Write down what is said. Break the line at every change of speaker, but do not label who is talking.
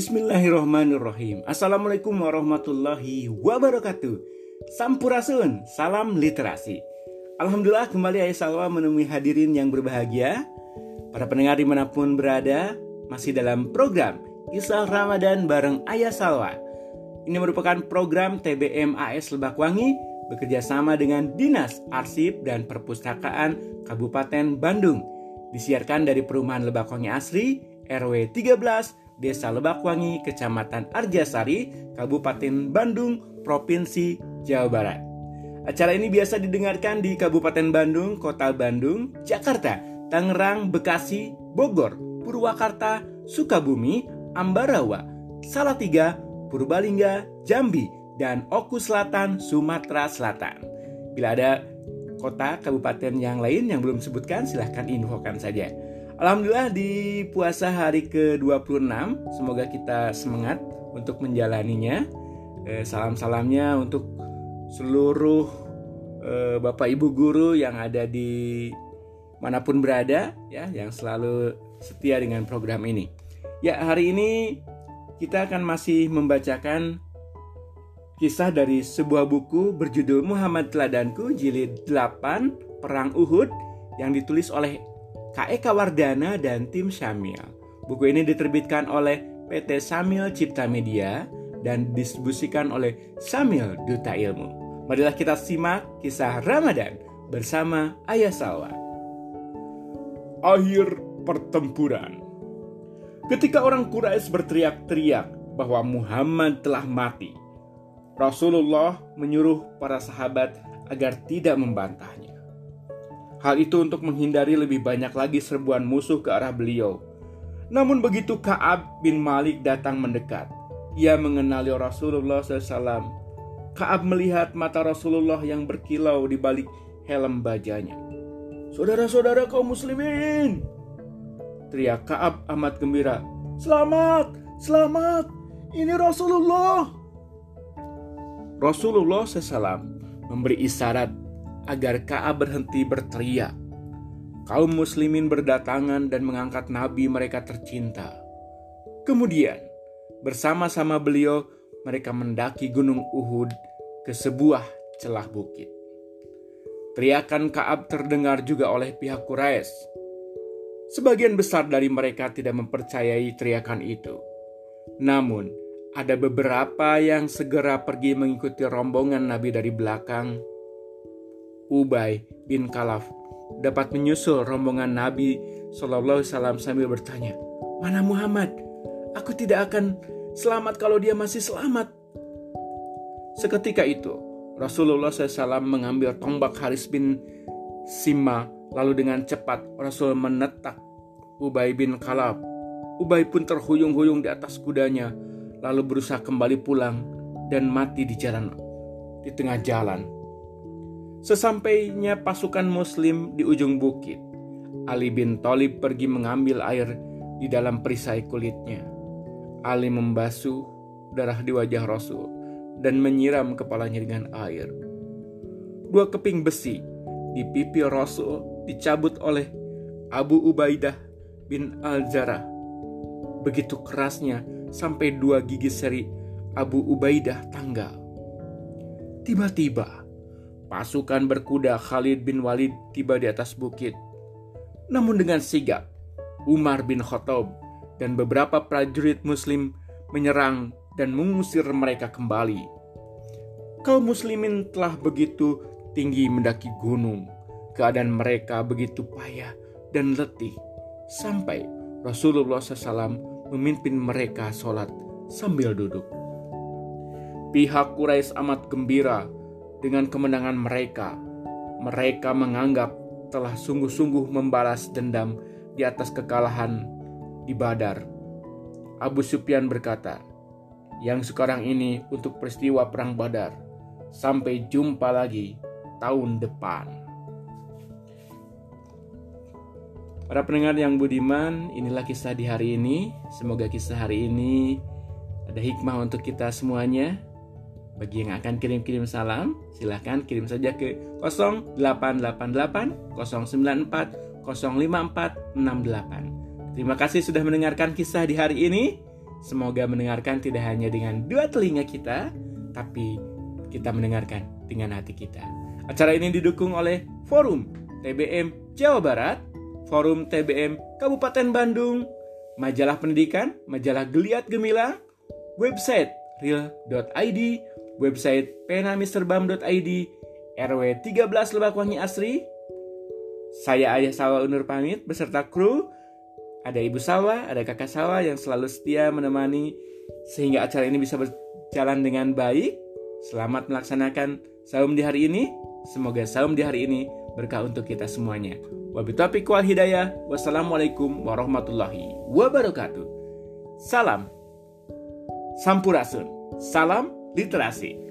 Bismillahirrahmanirrahim. Assalamualaikum warahmatullahi wabarakatuh. Sampurasun, salam literasi. Alhamdulillah kembali Ayah Salwa menemui hadirin yang berbahagia. Para pendengar di mana pun berada, masih dalam program Kisah Ramadan bareng Ayah Salwa. Ini merupakan program TBM AS Lebakwangi bekerja sama dengan Dinas Arsip dan Perpustakaan Kabupaten Bandung. Disiarkan dari Perumahan Lebakwangi Asri, RW 13, Desa Lebakwangi, Kecamatan Arjasari, Kabupaten Bandung, Provinsi Jawa Barat. Acara ini biasa didengarkan di Kabupaten Bandung, Kota Bandung, Jakarta, Tangerang, Bekasi, Bogor, Purwakarta, Sukabumi, Ambarawa, Salatiga, Purbalingga, Jambi, dan Oku Selatan, Sumatera Selatan. Bila ada kota, kabupaten yang lain yang belum sebutkan, silahkan infokan saja. Alhamdulillah di puasa hari ke-26 Semoga kita semangat untuk menjalaninya. Eh, Salam-salamnya untuk seluruh eh, Bapak Ibu Guru yang ada di mana pun berada ya Yang selalu setia dengan program ini. Ya hari ini kita akan masih membacakan Kisah dari sebuah buku berjudul Muhammad Teladanku Jilid 8 Perang Uhud yang ditulis oleh KEK Wardana dan tim Syamil. Buku ini diterbitkan oleh PT Samil Cipta Media dan distribusikan oleh Samil Duta Ilmu. Marilah kita simak kisah Ramadan bersama Ayah Salwa. Akhir pertempuran. Ketika orang Quraisy berteriak-teriak bahwa Muhammad telah mati, Rasulullah menyuruh para sahabat agar tidak membantahnya. Hal itu untuk menghindari lebih banyak lagi serbuan musuh ke arah beliau. Namun begitu Ka'ab bin Malik datang mendekat, ia mengenali Rasulullah SAW. Ka'ab melihat mata Rasulullah yang berkilau di balik helm bajanya. Saudara-saudara kaum muslimin! Teriak Ka'ab amat gembira. Selamat! Selamat! Ini Rasulullah! Rasulullah SAW memberi isyarat agar Ka'ab berhenti berteriak. Kaum muslimin berdatangan dan mengangkat nabi mereka tercinta. Kemudian, bersama-sama beliau mereka mendaki gunung Uhud ke sebuah celah bukit. Teriakan Ka'ab terdengar juga oleh pihak Quraisy. Sebagian besar dari mereka tidak mempercayai teriakan itu. Namun, ada beberapa yang segera pergi mengikuti rombongan Nabi dari belakang Ubay bin Kalaf dapat menyusul rombongan Nabi Shallallahu Wasallam sambil bertanya, mana Muhammad? Aku tidak akan selamat kalau dia masih selamat. Seketika itu, Rasulullah SAW mengambil tombak Haris bin Sima, lalu dengan cepat Rasul menetak Ubay bin Kalaf. Ubay pun terhuyung-huyung di atas kudanya, lalu berusaha kembali pulang dan mati di jalan di tengah jalan. Sesampainya pasukan Muslim di ujung bukit, Ali bin Thalib pergi mengambil air di dalam perisai kulitnya. Ali membasuh darah di wajah Rasul dan menyiram kepalanya dengan air. Dua keping besi di pipi Rasul dicabut oleh Abu Ubaidah bin Al-Jarrah. Begitu kerasnya sampai dua gigi seri Abu Ubaidah tanggal. Tiba-tiba Pasukan berkuda Khalid bin Walid tiba di atas bukit. Namun dengan sigap, Umar bin Khattab dan beberapa prajurit muslim menyerang dan mengusir mereka kembali. Kaum muslimin telah begitu tinggi mendaki gunung. Keadaan mereka begitu payah dan letih sampai Rasulullah SAW memimpin mereka sholat sambil duduk. Pihak Quraisy amat gembira dengan kemenangan mereka. Mereka menganggap telah sungguh-sungguh membalas dendam di atas kekalahan di Badar. Abu Sufyan berkata, "Yang sekarang ini untuk peristiwa perang Badar. Sampai jumpa lagi tahun depan." Para pendengar yang budiman, inilah kisah di hari ini. Semoga kisah hari ini ada hikmah untuk kita semuanya bagi yang akan kirim-kirim salam, silahkan kirim saja ke 0888 094 054 68. Terima kasih sudah mendengarkan kisah di hari ini. semoga mendengarkan tidak hanya dengan dua telinga kita, tapi kita mendengarkan dengan hati kita. Acara ini didukung oleh Forum TBM Jawa Barat, Forum TBM Kabupaten Bandung, Majalah Pendidikan, Majalah Geliat Gemilang, website real.id, website penamisterbam.id, RW 13 Lebak Wangi Asri. Saya Ayah Sawa Unur pamit beserta kru. Ada Ibu Sawa, ada Kakak Sawa yang selalu setia menemani sehingga acara ini bisa berjalan dengan baik. Selamat melaksanakan saum di hari ini. Semoga saum di hari ini berkah untuk kita semuanya. Wabitafiq wal hidayah. Wassalamualaikum warahmatullahi wabarakatuh. Salam Sampurasun. Salam literasi.